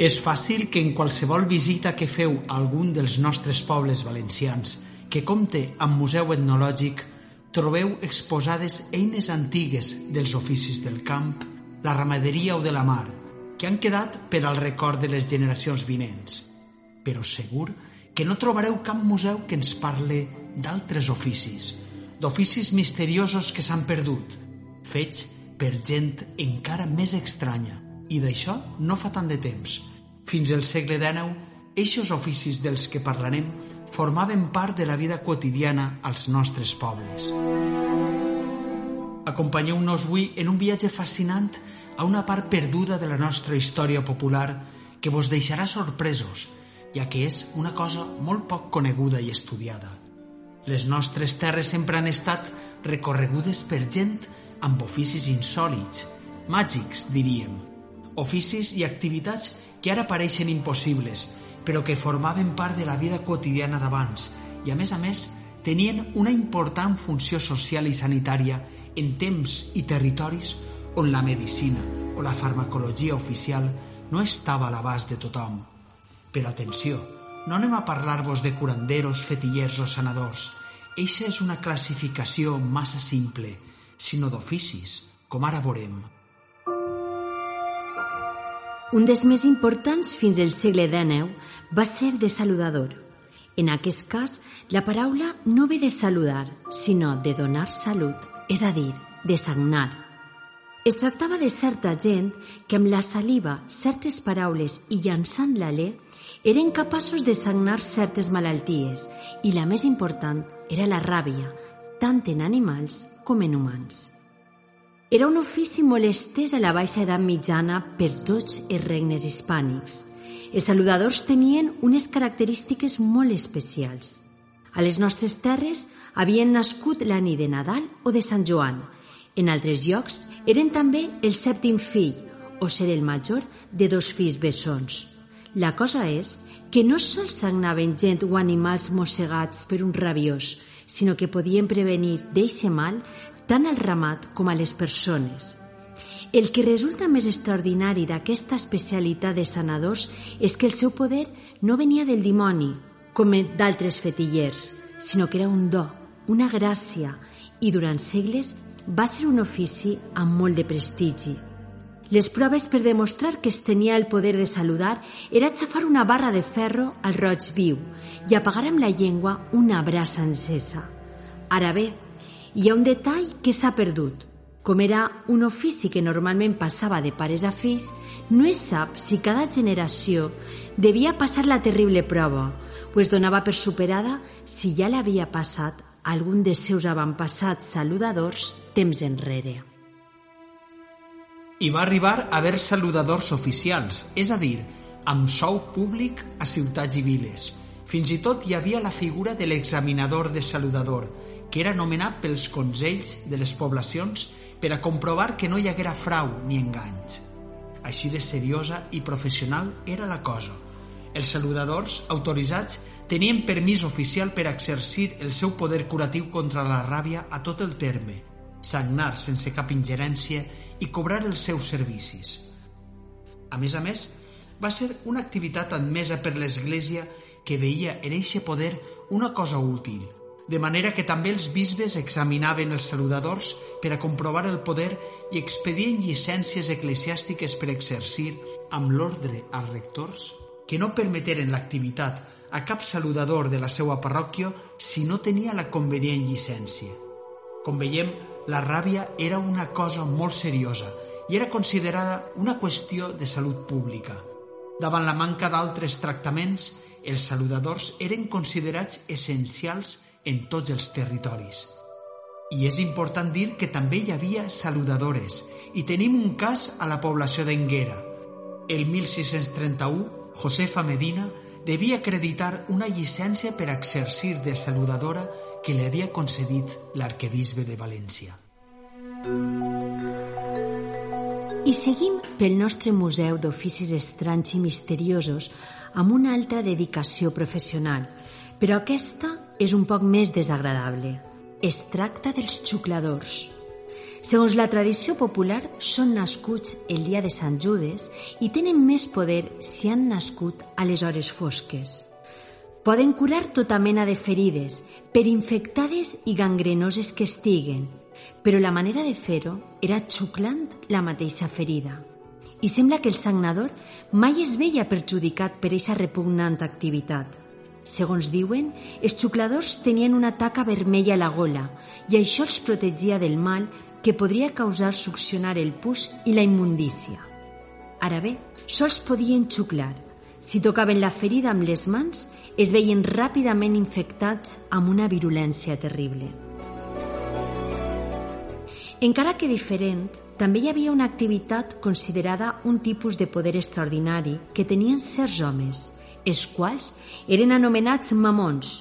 És fàcil que en qualsevol visita que feu a algun dels nostres pobles valencians que compte amb museu etnològic trobeu exposades eines antigues dels oficis del camp, la ramaderia o de la mar, que han quedat per al record de les generacions vinents. Però segur que no trobareu cap museu que ens parle d'altres oficis, d'oficis misteriosos que s'han perdut, fets per gent encara més estranya, i d'això no fa tant de temps. Fins al segle XIX, eixos oficis dels que parlarem formaven part de la vida quotidiana als nostres pobles. Acompanyeu-nos avui en un viatge fascinant a una part perduda de la nostra història popular que vos deixarà sorpresos, ja que és una cosa molt poc coneguda i estudiada. Les nostres terres sempre han estat recorregudes per gent amb oficis insòlits, màgics, diríem, oficis i activitats que ara pareixen impossibles, però que formaven part de la vida quotidiana d'abans i, a més a més, tenien una important funció social i sanitària en temps i territoris on la medicina o la farmacologia oficial no estava a l'abast de tothom. Però atenció, no anem a parlar-vos de curanderos, fetillers o sanadors. Eixa és una classificació massa simple, sinó d'oficis, com ara veurem. Un dels més importants fins al segle XIX va ser de saludador. En aquest cas, la paraula no ve de saludar, sinó de donar salut, és a dir, de sagnar. Es tractava de certa gent que amb la saliva, certes paraules i llançant l'alè eren capaços de sagnar certes malalties i la més important era la ràbia, tant en animals com en humans. Era un ofici molt estès a la baixa edat mitjana per tots els regnes hispànics. Els saludadors tenien unes característiques molt especials. A les nostres terres havien nascut la nit de Nadal o de Sant Joan. En altres llocs eren també el sèptim fill, o ser el major de dos fills bessons. La cosa és que no sols sagnaven gent o animals mossegats per un rabiós, sinó que podien prevenir d'eixe mal tant al ramat com a les persones. El que resulta més extraordinari d'aquesta especialitat de sanadors és que el seu poder no venia del dimoni, com d'altres fetillers, sinó que era un do, una gràcia, i durant segles va ser un ofici amb molt de prestigi. Les proves per demostrar que es tenia el poder de saludar era xafar una barra de ferro al roig viu i apagar amb la llengua una brasa encesa. Ara bé, hi ha un detall que s'ha perdut. Com era un ofici que normalment passava de pares a fills, no es sap si cada generació devia passar la terrible prova, pues donava per superada si ja l'havia passat algun dels seus avantpassats saludadors temps enrere. Hi va arribar a haver saludadors oficials, és a dir, amb sou públic a ciutats i viles. Fins i tot hi havia la figura de l'examinador de saludador, que era nomenat pels consells de les poblacions per a comprovar que no hi haguera frau ni enganys. Així de seriosa i professional era la cosa. Els saludadors autoritzats tenien permís oficial per exercir el seu poder curatiu contra la ràbia a tot el terme, sagnar sense cap ingerència i cobrar els seus servicis. A més a més, va ser una activitat admesa per l'Església que veia en eixe poder una cosa útil – de manera que també els bisbes examinaven els saludadors per a comprovar el poder i expedien llicències eclesiàstiques per exercir amb l'ordre als rectors que no permeteren l'activitat a cap saludador de la seva parròquia si no tenia la convenient llicència. Com veiem, la ràbia era una cosa molt seriosa i era considerada una qüestió de salut pública. Davant la manca d'altres tractaments, els saludadors eren considerats essencials en tots els territoris. I és important dir que també hi havia saludadores, i tenim un cas a la població d'Enguera. El 1631, Josefa Medina devia acreditar una llicència per exercir de saludadora que li havia concedit l'arquebisbe de València. I seguim pel nostre Museu d'Oficis Estranys i Misteriosos amb una altra dedicació professional, però aquesta és un poc més desagradable. Es tracta dels xucladors. Segons la tradició popular, són nascuts el dia de Sant Judes i tenen més poder si han nascut a les hores fosques. Poden curar tota mena de ferides, per infectades i gangrenoses que estiguen, però la manera de fer-ho era xuclant la mateixa ferida. I sembla que el sagnador mai es veia perjudicat per aquesta repugnant activitat. Segons diuen, els xucladors tenien una taca vermella a la gola i això els protegia del mal que podria causar succionar el pus i la immundícia. Ara bé, sols podien xuclar. Si tocaven la ferida amb les mans, es veien ràpidament infectats amb una virulència terrible. Encara que diferent, també hi havia una activitat considerada un tipus de poder extraordinari que tenien certs homes, els quals eren anomenats mamons.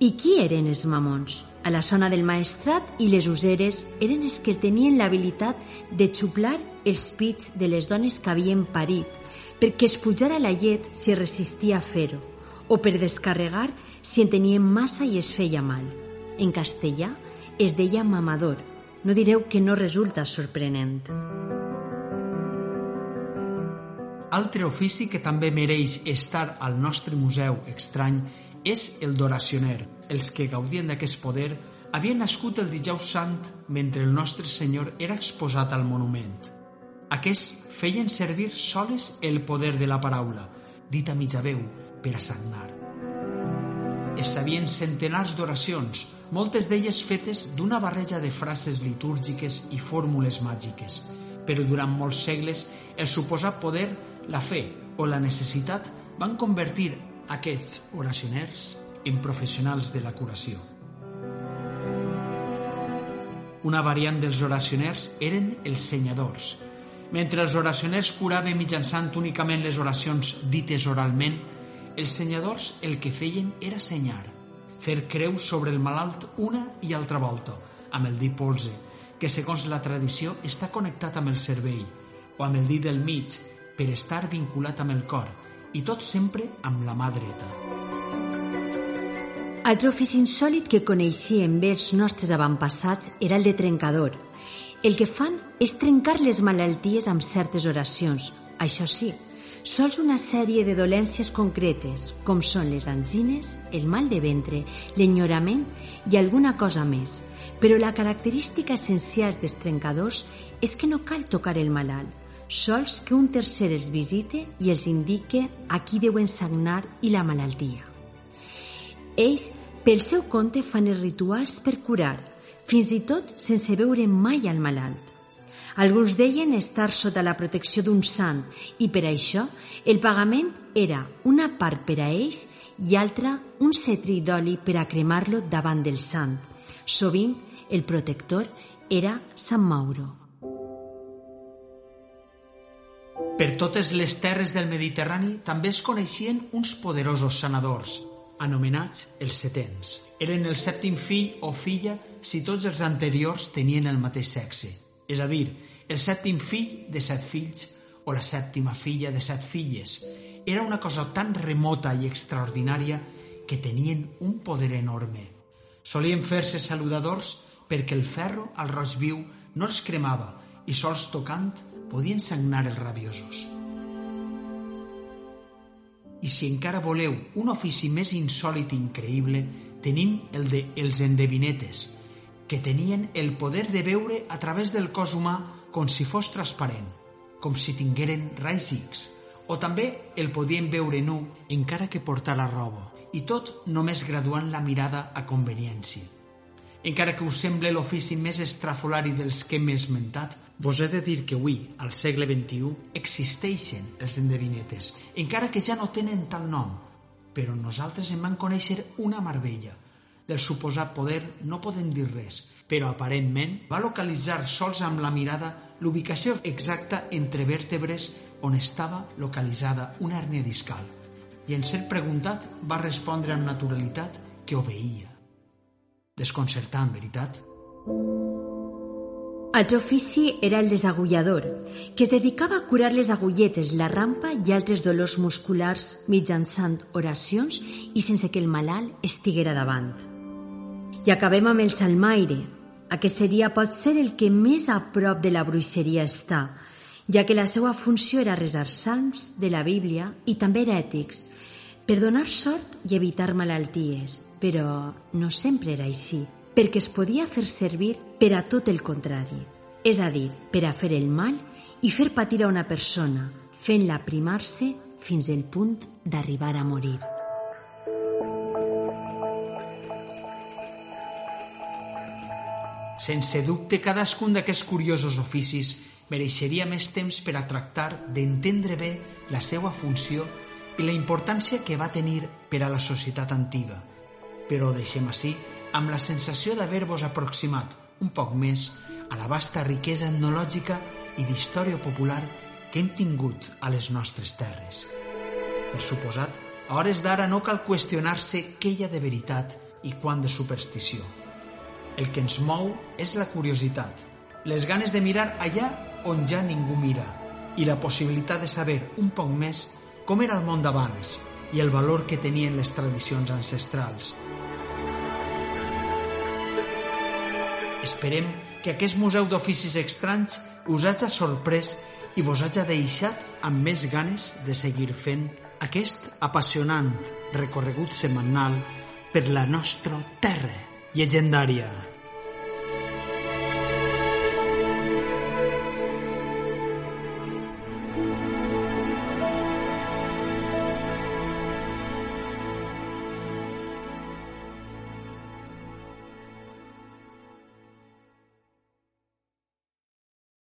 I qui eren els mamons? A la zona del maestrat i les useres eren els que tenien l'habilitat de xuplar els pits de les dones que havien parit perquè es pujara la llet si resistia a fer-ho o per descarregar si en tenien massa i es feia mal. En castellà es deia mamador. No direu que no resulta sorprenent. Altre ofici que també mereix estar al nostre museu estrany és el d'oracioner. Els que gaudien d'aquest poder havien nascut el dijous sant mentre el nostre Senyor era exposat al monument. Aquests feien servir soles el poder de la paraula, dit a mitja veu, per a sagnar. Es sabien centenars d'oracions, moltes d'elles fetes d'una barreja de frases litúrgiques i fórmules màgiques, però durant molts segles el suposat poder la fe o la necessitat van convertir aquests oracioners en professionals de la curació. Una variant dels oracioners eren els senyadors. Mentre els oracioners curaven mitjançant únicament les oracions dites oralment, els senyadors el que feien era senyar, fer creu sobre el malalt una i altra volta, amb el dit polze, que segons la tradició està connectat amb el cervell, o amb el dit del mig, per estar vinculat amb el cor i tot sempre amb la mà dreta. Altre ofici insòlid que coneixíem bé els nostres avantpassats era el de trencador. El que fan és trencar les malalties amb certes oracions. Això sí, sols una sèrie de dolències concretes, com són les angines, el mal de ventre, l'enyorament i alguna cosa més. Però la característica essencial dels trencadors és que no cal tocar el malalt, sols que un tercer els visite i els indique a qui deuen sagnar i la malaltia. Ells, pel seu compte, fan els rituals per curar, fins i tot sense veure mai al malalt. Alguns deien estar sota la protecció d'un sant i per això el pagament era una part per a ells i altra un cetri d'oli per a cremar-lo davant del sant. Sovint el protector era Sant Mauro. Per totes les terres del Mediterrani també es coneixien uns poderosos sanadors, anomenats els setens. Eren el sèptim fill o filla si tots els anteriors tenien el mateix sexe, és a dir, el sèptim fill de set fills o la sèptima filla de set filles. Era una cosa tan remota i extraordinària que tenien un poder enorme. Solien fer-se saludadors perquè el ferro al roig viu no els cremava i sols tocant podien sagnar els rabiosos. I si encara voleu un ofici més insòlit i increïble, tenim el de els endevinetes, que tenien el poder de veure a través del cos humà com si fos transparent, com si tingueren raigs X, o també el podien veure nu encara que portara roba, i tot només graduant la mirada a conveniència. Encara que us sembli l'ofici més estrafolari dels que m'he esmentat, vos he de dir que avui, al segle XXI, existeixen els endevinetes, encara que ja no tenen tal nom, però nosaltres en vam conèixer una meravella. Del suposat poder no podem dir res, però aparentment va localitzar sols amb la mirada l'ubicació exacta entre vèrtebres on estava localitzada una hernia discal i en ser preguntat va respondre amb naturalitat que obeïa. Desconcertant, veritat? Altre ofici era el desagullador, que es dedicava a curar les agulletes, la rampa i altres dolors musculars mitjançant oracions i sense que el malalt estiguera davant. I acabem amb el salmaire, aquest seria potser el que més a prop de la bruixeria està, ja que la seva funció era resar salms de la Bíblia i també herètics, per donar sort i evitar malalties, però no sempre era així, perquè es podia fer servir per a tot el contrari, és a dir, per a fer el mal i fer patir a una persona, fent-la primar-se fins al punt d'arribar a morir. Sense dubte, cadascun d'aquests curiosos oficis mereixeria més temps per a tractar d'entendre bé la seva funció i la importància que va tenir per a la societat antiga. Però deixem així amb la sensació d'haver-vos aproximat un poc més a la vasta riquesa etnològica i d'història popular que hem tingut a les nostres terres. Per suposat, a hores d'ara no cal qüestionar-se què hi ha de veritat i quant de superstició. El que ens mou és la curiositat, les ganes de mirar allà on ja ningú mira i la possibilitat de saber un poc més com era el món d'abans i el valor que tenien les tradicions ancestrals. Esperem que aquest museu d'oficis estranys us hagi sorprès i vos hagi deixat amb més ganes de seguir fent aquest apassionant recorregut setmanal per la nostra terra llegendària.